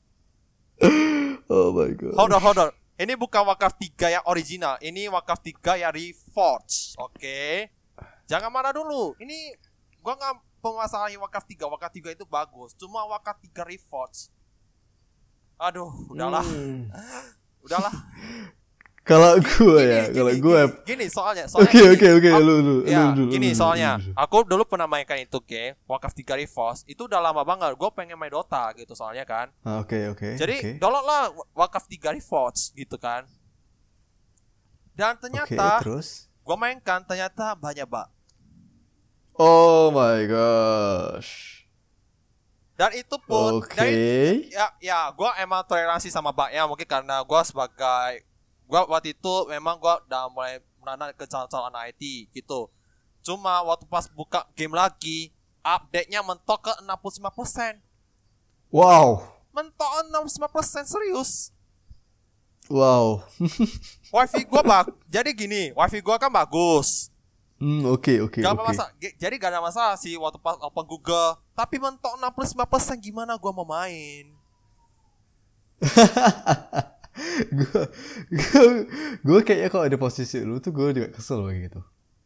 [SPEAKER 2] oh my god.
[SPEAKER 1] Hold on, hold on. Ini bukan Warcraft 3 yang original. Ini Warcraft 3 yang Reforged. Oke. Jangan marah dulu. Ini gua nggak pemasalahin Warcraft 3. Warcraft 3 itu bagus. Cuma Warcraft 3 Reforged. Aduh, udahlah.
[SPEAKER 2] Hmm.
[SPEAKER 1] Udahlah. <laughs>
[SPEAKER 2] Kalau gue
[SPEAKER 1] Gini,
[SPEAKER 2] ya,
[SPEAKER 1] gini,
[SPEAKER 2] kalau
[SPEAKER 1] gini,
[SPEAKER 2] gue
[SPEAKER 1] gini, soalnya, soalnya
[SPEAKER 2] Oke
[SPEAKER 1] gini.
[SPEAKER 2] oke oke lu lu
[SPEAKER 1] Ya,
[SPEAKER 2] lu dulu.
[SPEAKER 1] gini
[SPEAKER 2] lu
[SPEAKER 1] soalnya
[SPEAKER 2] lu dulu.
[SPEAKER 1] aku dulu pernah mainkan itu game Warcraft 3 Reforged itu udah lama banget. Gue pengen main Dota gitu soalnya kan.
[SPEAKER 2] Ah, Oke oke.
[SPEAKER 1] Jadi
[SPEAKER 2] oke.
[SPEAKER 1] download lah Warcraft 3 Reforged gitu kan. Dan
[SPEAKER 2] Oke
[SPEAKER 1] ternyata
[SPEAKER 2] terus.
[SPEAKER 1] gue mainkan ternyata banyak bug.
[SPEAKER 2] Oh my gosh.
[SPEAKER 1] Dan itu pun
[SPEAKER 2] Oke.
[SPEAKER 1] dari ya ya gue emang toleransi sama bugnya mungkin karena gue sebagai gue waktu itu memang gue udah mulai menanam ke calon-calon IT gitu. Cuma waktu pas buka game lagi update-nya mentok ke 65%.
[SPEAKER 2] Wow.
[SPEAKER 1] Mentok 65% serius.
[SPEAKER 2] Wow.
[SPEAKER 1] Wifi gue bag jadi gini, wifi gue kan bagus.
[SPEAKER 2] Hmm oke oke
[SPEAKER 1] Gak
[SPEAKER 2] oke.
[SPEAKER 1] masalah. Jadi gak ada masalah sih waktu pas open Google. Tapi mentok 65% gimana gua mau main?
[SPEAKER 2] gue gue gue kayaknya kalau di posisi lu tuh gue juga kesel kayak gitu.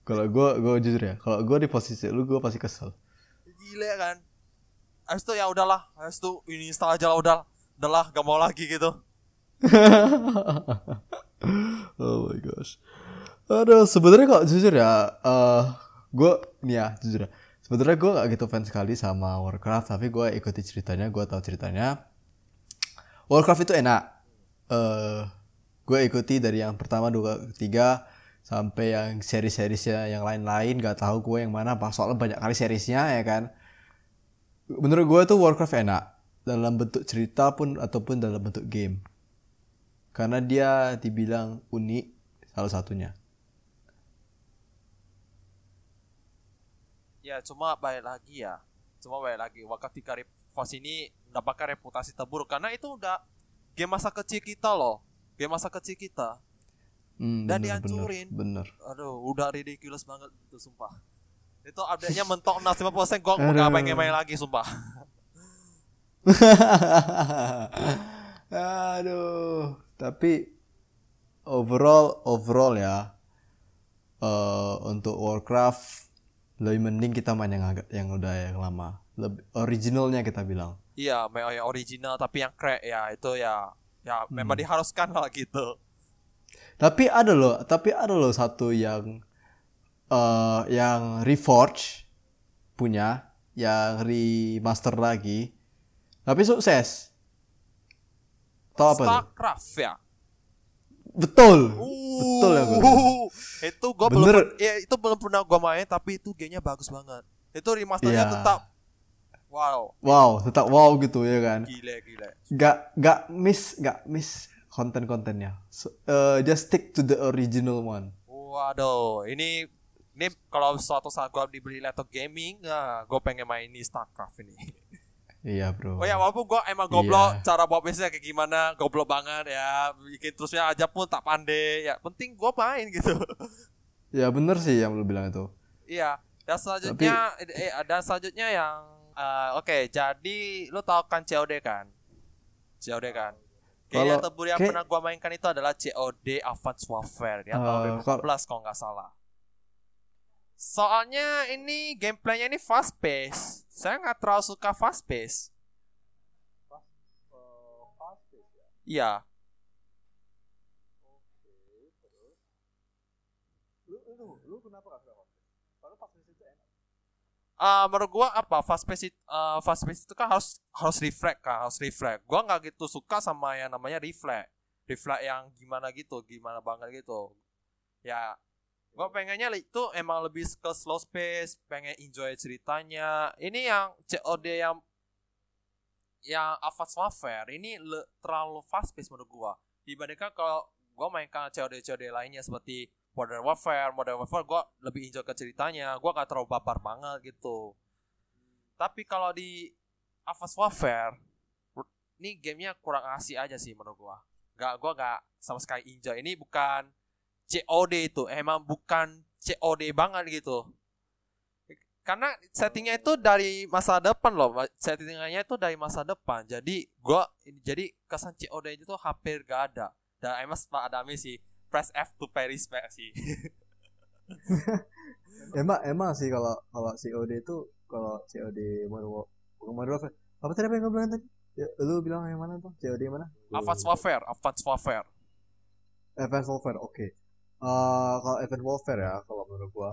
[SPEAKER 2] Kalau gue gue jujur ya, kalau gue di posisi lu gue pasti kesel.
[SPEAKER 1] Gila kan? Habis itu ya udahlah, habis itu ini install aja lah udah. Udahlah, gak mau lagi gitu. <laughs>
[SPEAKER 2] oh my gosh. Aduh, sebenarnya kok jujur ya, eh gue nih ya jujur ya. Sebenarnya gue gak gitu fans sekali sama Warcraft, tapi gue ikuti ceritanya, gue tahu ceritanya. Warcraft itu enak. eh gue ikuti dari yang pertama, dua, ketiga, sampai yang seri-serisnya yang lain-lain. Gak tahu gue yang mana, pas soalnya banyak kali serisnya ya kan. Menurut gue tuh Warcraft enak dalam bentuk cerita pun ataupun dalam bentuk game karena dia dibilang unik salah satunya.
[SPEAKER 1] Ya cuma balik lagi ya. Cuma balik lagi. Warcraft 3 Reforged ini mendapatkan reputasi terburuk karena itu udah game masa kecil kita loh. Game masa kecil kita.
[SPEAKER 2] Hmm,
[SPEAKER 1] Dan
[SPEAKER 2] bener,
[SPEAKER 1] dihancurin.
[SPEAKER 2] Bener.
[SPEAKER 1] Aduh, udah ridiculous banget itu sumpah. Itu update-nya mentok 65% gua
[SPEAKER 2] Aduh.
[SPEAKER 1] gak pengen main lagi sumpah. <laughs>
[SPEAKER 2] Aduh, tapi overall overall ya eh untuk Warcraft lebih mending kita main yang agak yang udah yang lama. Lebih originalnya kita bilang.
[SPEAKER 1] Iya, main yang original tapi yang crack ya itu ya ya memang diharuskan lah gitu.
[SPEAKER 2] Tapi ada loh, tapi ada loh satu yang eh yang Reforge punya, yang remaster lagi. Tapi sukses. Tahu apa tuh?
[SPEAKER 1] Starcraft ya.
[SPEAKER 2] Betul. Betul ya gue.
[SPEAKER 1] Uh, Itu gua belum ya itu belum pernah gua main tapi itu gamenya bagus banget. Itu remasternya
[SPEAKER 2] Iya.
[SPEAKER 1] tetap wow,
[SPEAKER 2] Wow, tetap wow gitu ya kan.
[SPEAKER 1] gila gila.
[SPEAKER 2] Gak gak miss, gak miss konten-kontennya. So, uh, just stick to the original one.
[SPEAKER 1] Waduh, ini ini kalau suatu saat gua dibeli laptop gaming, nah, gue pengen main ini StarCraft ini. <laughs>
[SPEAKER 2] Iya bro.
[SPEAKER 1] Oh ya walaupun gua emang goblok
[SPEAKER 2] Iya.
[SPEAKER 1] cara bawa PC kayak gimana, goblok banget ya, bikin terusnya aja pun tak pandai, ya penting gua main gitu.
[SPEAKER 2] Ya bener sih yang lu bilang itu.
[SPEAKER 1] Iya. Dan selanjutnya eh dan selanjutnya yang eh, oke, jadi lu tahu kan COD kan? COD kan? Kayaknya
[SPEAKER 2] Kalau-
[SPEAKER 1] terbaru yang
[SPEAKER 2] kayak-
[SPEAKER 1] pernah gua mainkan itu adalah COD Advanced Warfare ya
[SPEAKER 2] Eh,
[SPEAKER 1] tahun
[SPEAKER 2] kalau-
[SPEAKER 1] 2014 kalau nggak salah. Soalnya ini gameplaynya ini fast pace. Saya nggak terlalu suka fast pace. Iya. Ah, menurut gua apa fast pace it- ah, fast pace itu kan harus harus reflect kan harus reflect gua nggak gitu suka sama yang namanya reflect reflect yang gimana gitu gimana banget gitu ya gua pengennya itu emang lebih ke slow pace pengen enjoy ceritanya ini yang COD yang yang Advanced Warfare ini le- terlalu fast pace menurut gua dibandingkan kalau gua mainkan COD COD lainnya seperti Modern Warfare, Modern Warfare gue lebih enjoy ke ceritanya, gue gak terlalu baper banget gitu. Tapi kalau di Advanced Warfare, ini gamenya kurang asik aja sih menurut gue. Gak, gue gak sama sekali enjoy. Ini bukan COD itu, emang bukan COD banget gitu. Karena settingnya itu dari masa depan loh, settingannya itu dari masa depan. Jadi gua jadi kesan COD itu hampir gak ada. Dan emang Pak Adami sih press F to pay respect sih. <laughs>
[SPEAKER 2] Emang emang sih kalau kalau COD itu kalau COD Modern bukan Modern Warfare. Apa tadi apa yang gue bilang tadi? Ya, lu bilang yang mana tuh? COD yang mana?
[SPEAKER 1] Advanced Warfare, Advanced Warfare.
[SPEAKER 2] Advanced Warfare, oke. Eh, kalau Advanced Warfare ya, kalau menurut gua,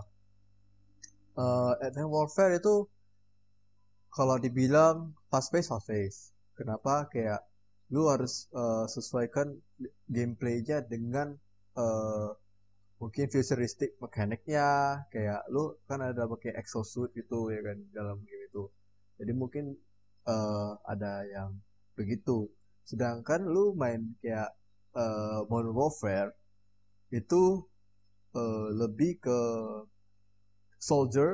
[SPEAKER 2] eh Advanced Warfare itu kalau dibilang fast pace, fast pace. Kenapa? Kayak lu harus eh, sesuaikan gameplaynya dengan eh, mungkin futuristic mekaniknya. Kayak lu kan ada pakai exosuit gitu ya kan dalam game itu. Jadi mungkin eh, ada yang begitu. Sedangkan lu main kayak eh, Modern Warfare itu eh, lebih ke soldier,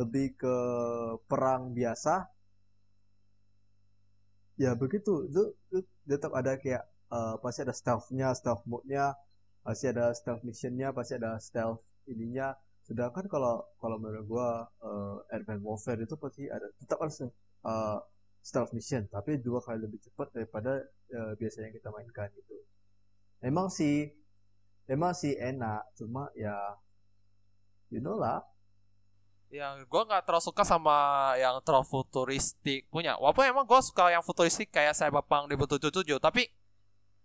[SPEAKER 2] lebih ke perang biasa. Ya begitu, lu tetap ada kayak eh, pasti ada stealth-nya, stealth mode-nya, pasti ada stealth mission-nya, pasti ada stealth ininya. Sedangkan kalau kalau menurut gua eh, Advanced Warfare itu pasti ada tetap ada eh, stealth mission, tapi dua kali lebih cepat daripada eh, biasanya kita mainkan gitu. Emang sih, emang sih enak, cuma ya, you know lah.
[SPEAKER 1] Yang gue nggak terlalu suka sama yang terlalu futuristik punya. Walaupun emang gue suka yang futuristik kayak saya Bapang 2077, tapi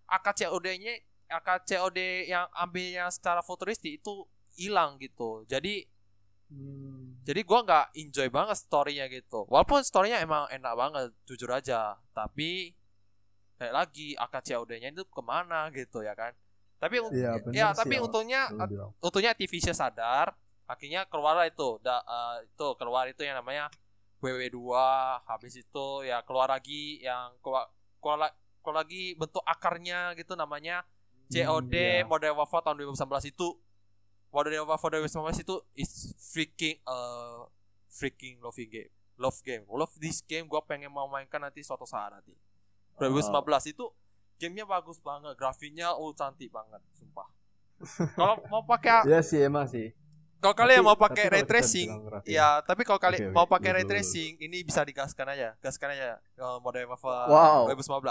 [SPEAKER 1] AKCOD-nya AKCOD yang ambilnya secara futuristik itu hilang gitu. Jadi
[SPEAKER 2] Hmm,
[SPEAKER 1] jadi gua nggak enjoy banget storynya gitu walaupun storynya emang enak banget jujur aja tapi kayak lagi AKCOD-nya itu ke mana gitu ya kan tapi
[SPEAKER 2] Iya,
[SPEAKER 1] ya
[SPEAKER 2] sih,
[SPEAKER 1] tapi untungnya
[SPEAKER 2] bilang.
[SPEAKER 1] untungnya Activision sadar akhirnya keluar itu da, eh, itu keluar itu yang namanya WW2 habis itu ya keluar lagi yang keluar keluar, keluar lagi bentuk akarnya gitu namanya COD
[SPEAKER 2] iya.
[SPEAKER 1] Modern Warfare tahun 2019 itu. Modern Warfare 2019 itu is freaking uh, freaking loving game love game. Love this game gue pengen mau mainkan nanti suatu saat nanti. 2019 itu gamenya bagus banget grafiknya oh cantik banget sumpah kalau mau pakai <laughs>
[SPEAKER 2] Iya sih emang sih.
[SPEAKER 1] kalau kalian mau pakai ray tracing ya tapi kalau kalian
[SPEAKER 2] oke,
[SPEAKER 1] mau pakai ray
[SPEAKER 2] dulu, dulu.
[SPEAKER 1] tracing ini bisa digaskan aja gaskan aja uh, Modern Warfare
[SPEAKER 2] Wow.
[SPEAKER 1] 2019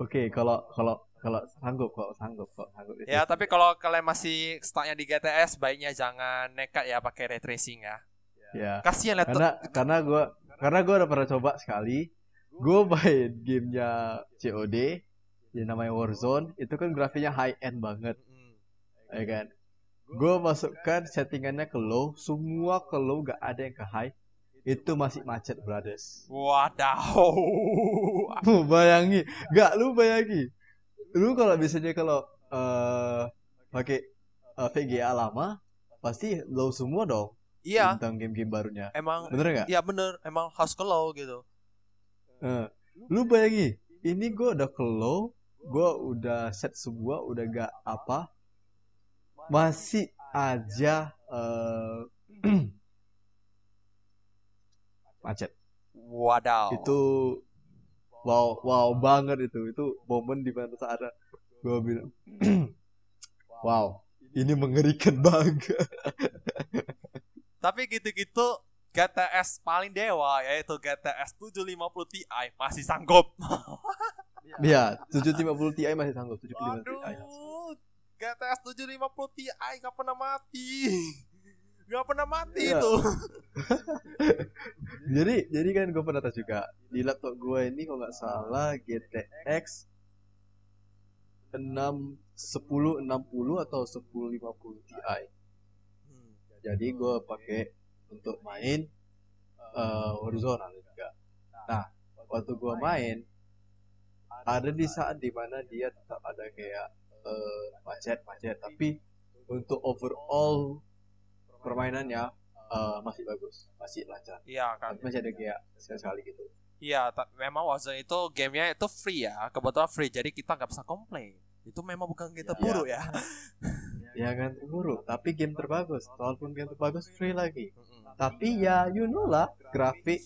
[SPEAKER 2] Oke, kalau kalau kalau sanggup kok, sanggup kok, sanggup. itu.
[SPEAKER 1] Ya, tapi kalau kalian masih startnya di GTS, baiknya jangan nekat ya pakai ray tracing ya.
[SPEAKER 2] Ya.
[SPEAKER 1] Kasihan laptop.
[SPEAKER 2] Karena karena gua karena gua udah pernah coba sekali. Gua main gamenya COD yang namanya Warzone itu kan grafiknya high end banget,
[SPEAKER 1] Mm.
[SPEAKER 2] ya kan? Gua masukkan settingannya ke low, semua ke low gak ada yang ke high. Itu masih macet, brothers.
[SPEAKER 1] Wadaw. <laughs>
[SPEAKER 2] Lu bayangi, gak lu bayangi. Lu kalau biasanya kalau eh pakai eh, VGA lama pasti low semua dong
[SPEAKER 1] Iya,
[SPEAKER 2] tentang game-game barunya.
[SPEAKER 1] emang
[SPEAKER 2] Bener nggak?
[SPEAKER 1] Iya bener, emang harus ke low gitu.
[SPEAKER 2] Eh, lu bayangin, ini gue udah ke low, gue udah set semua udah gak apa. Masih aja eh, <clears throat> macet.
[SPEAKER 1] Wadaw.
[SPEAKER 2] itu wow wow banget itu. Itu momen di mana saat gue bilang <clears throat> wow ini mengerikan banget. <laughs>
[SPEAKER 1] Tapi gitu-gitu GTS paling dewa yaitu GTS 750 Ti masih sanggup. <laughs>
[SPEAKER 2] Iya, 750 Ti masih sanggup 750 Ti.
[SPEAKER 1] Aduh, GTS 750 Ti gak pernah mati. <laughs> Gak pernah mati
[SPEAKER 2] Iya.
[SPEAKER 1] itu. <laughs>
[SPEAKER 2] Jadi jadi kan gue pernah tes juga di laptop gue ini kalau nggak salah GTX 6 1060 atau 1050 Ti.
[SPEAKER 1] Hmm.
[SPEAKER 2] Jadi gue pakai untuk main eh, horizontal juga. Nah, waktu gue main ada di saat di mana dia tetap ada kayak eh, macet-macet, tapi untuk overall permainannya eh, masih bagus, masih lancar.
[SPEAKER 1] Iya kan.
[SPEAKER 2] Tapi masih ada kayak sekali gitu.
[SPEAKER 1] Iya, memang Warzone itu gamenya itu free ya, kebetulan free, jadi kita nggak bisa komplain. Itu memang bukan kita
[SPEAKER 2] Iya.
[SPEAKER 1] buruk ya.
[SPEAKER 2] Ya kan buruk, tapi game terbagus. Walaupun game terbagus free lagi. Tapi ya you know lah, grafik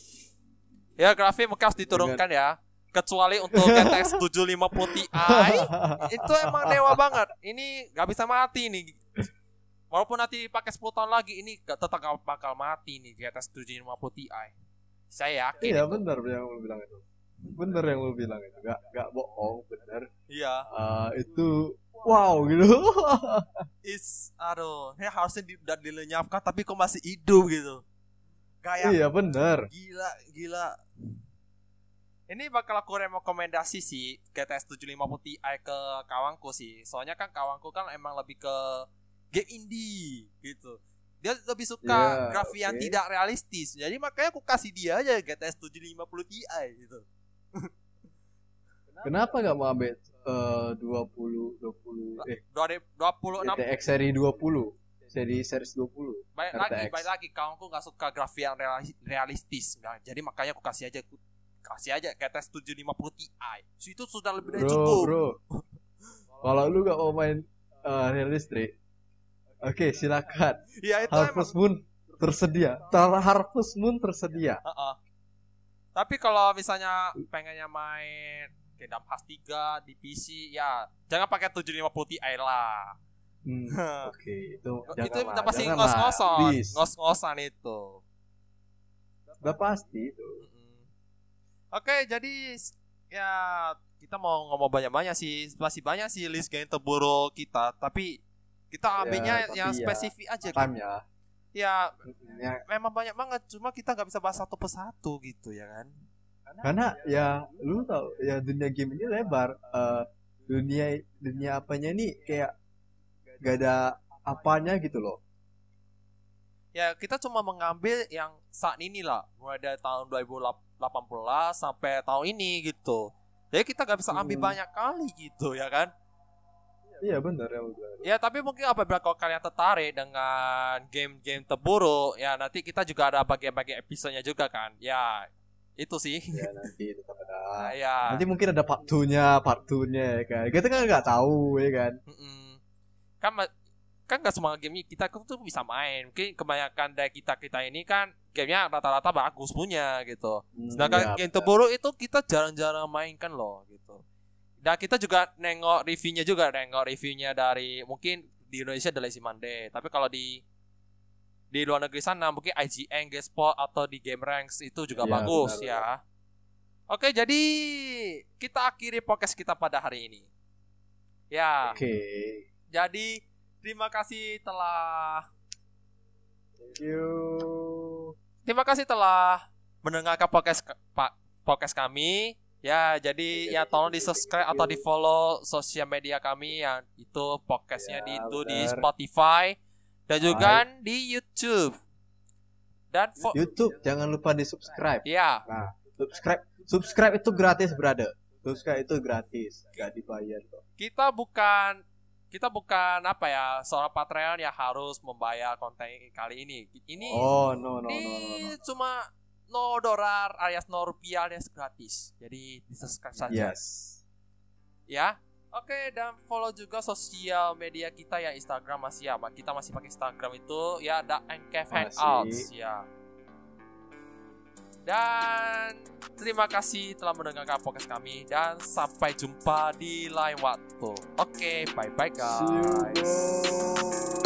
[SPEAKER 1] Ya grafik harus diturunkan ya. Kecuali untuk GTX 750 Ti itu emang dewa banget. Ini nggak bisa mati nih. Walaupun nanti pakai 10 tahun lagi ini gak, tetap gak bakal mati nih GTX 750 Ti. Saya yakin.
[SPEAKER 2] Iya benar yang lu bilang itu. Bener yang lu bilang itu. Gak gak bohong, bener.
[SPEAKER 1] Iya.
[SPEAKER 2] Ah, itu wow gitu. <laughs>
[SPEAKER 1] Is aduh, ini harusnya di, udah dilenyapkan tapi kok masih hidup gitu. Kayak
[SPEAKER 2] iya bener.
[SPEAKER 1] Gila, gila. Ini bakal aku rekomendasi sih GTS 750 Ti ke kawanku sih. Soalnya kan kawanku kan emang lebih ke game indie gitu. Dia lebih suka
[SPEAKER 2] Iya,
[SPEAKER 1] grafik yang tidak realistis. Jadi makanya aku kasih dia aja GTS 750 Ti gitu.
[SPEAKER 2] Kenapa gak mau ambil eh, 20 20 eh
[SPEAKER 1] 2026
[SPEAKER 2] GTX seri 20? Seri series 20.
[SPEAKER 1] baik lagi,
[SPEAKER 2] RTX.
[SPEAKER 1] baik lagi kawanku nggak suka grafik yang reali- realistis. Nah, jadi makanya aku kasih aja kasih aja GTS 750 Ti. So, itu sudah lebih dari
[SPEAKER 2] Bro,
[SPEAKER 1] cukup.
[SPEAKER 2] bro. Kalau lu gak mau main eh, realistik, oke silakan.
[SPEAKER 1] Ya itu emang
[SPEAKER 2] Harvest Moon tersedia. Harvest Moon tersedia.
[SPEAKER 1] Heeh. Tapi kalau misalnya pengennya main Kingdom Hearts 3 di PC ya jangan pakai 750 Ti lah.
[SPEAKER 2] Hmm, <laughs> Oke, itu
[SPEAKER 1] itu udah pasti ngos-ngosan, ngos-ngosan itu.
[SPEAKER 2] Udah pasti itu.
[SPEAKER 1] Oke, jadi s- ya kita mau ngomong banyak-banyak sih, masih banyak sih list game terburuk kita, tapi kita ambilnya
[SPEAKER 2] tapi
[SPEAKER 1] yang
[SPEAKER 2] ya,
[SPEAKER 1] spesifik aja.
[SPEAKER 2] Time ya.
[SPEAKER 1] Ya,
[SPEAKER 2] ya.
[SPEAKER 1] memang banyak banget, cuma kita nggak bisa bahas satu persatu gitu ya kan.
[SPEAKER 2] Karena ya lu tau ya dunia game ini lebar. Eh, dunia dunia apanya nih kayak gak ada apanya gitu loh.
[SPEAKER 1] ya kita cuma mengambil yang saat ini lah mulai dari tahun 2018 sampai tahun ini gitu jadi kita nggak bisa ambil
[SPEAKER 2] Hmm.
[SPEAKER 1] banyak kali gitu ya kan
[SPEAKER 2] Iya benar ya bilang.
[SPEAKER 1] ya tapi mungkin apabila kalau kalian tertarik dengan game-game terburuk ya nanti kita juga ada bagian-bagian episodenya juga kan ya itu sih
[SPEAKER 2] Ya nanti tetap ada.
[SPEAKER 1] Nah, <laughs> ya
[SPEAKER 2] Nanti mungkin ada part 2-nya, part 2-nya ya kan. Kita kan nggak tahu ya kan.
[SPEAKER 1] Mm-mm. kan ma- kan nggak semua game kita tuh bisa main mungkin kebanyakan dari kita kita ini kan gamenya rata-rata bagus punya gitu
[SPEAKER 2] Hmm,
[SPEAKER 1] Sedangkan
[SPEAKER 2] ya,
[SPEAKER 1] game terburuk itu kita jarang-jarang mainkan loh gitu. Dan kita juga nengok reviewnya juga, nengok reviewnya dari mungkin di Indonesia The Lazy Monday, tapi kalau di di luar negeri sana mungkin IGN, GameSpot atau di Game Ranks itu juga
[SPEAKER 2] Iya,
[SPEAKER 1] bagus
[SPEAKER 2] benar,
[SPEAKER 1] ya. Oke, jadi kita akhiri podcast kita pada hari ini. Ya,
[SPEAKER 2] Oke.
[SPEAKER 1] jadi terima kasih telah
[SPEAKER 2] Thank you.
[SPEAKER 1] Terima kasih telah mendengarkan podcast Pak podcast kami. Ya, jadi ya tolong di subscribe atau di follow sosial media kami yang itu podcastnya
[SPEAKER 2] Ya,
[SPEAKER 1] di itu di. Spotify dan juga di YouTube. Dan
[SPEAKER 2] YouTube jangan lupa di subscribe.
[SPEAKER 1] ya,
[SPEAKER 2] Nah, subscribe subscribe itu gratis, brother. Subscribe itu gratis, gak dibayar kok.
[SPEAKER 1] kita bukan kita bukan apa ya seorang Patreon yang harus membayar konten kali ini. Ini
[SPEAKER 2] Oh, no no no no.
[SPEAKER 1] ini
[SPEAKER 2] no.
[SPEAKER 1] cuma no dolar alias no rupiah alias gratis. Jadi di subscribe saja.
[SPEAKER 2] Yes.
[SPEAKER 1] ya. Oke, dan follow juga sosial media kita ya Instagram masih ya. Kita masih pakai Instagram itu ya ada Encave Hangouts ya. Dan terima kasih telah mendengarkan podcast kami dan sampai jumpa di lain waktu. Oke, bye bye guys.
[SPEAKER 2] See you.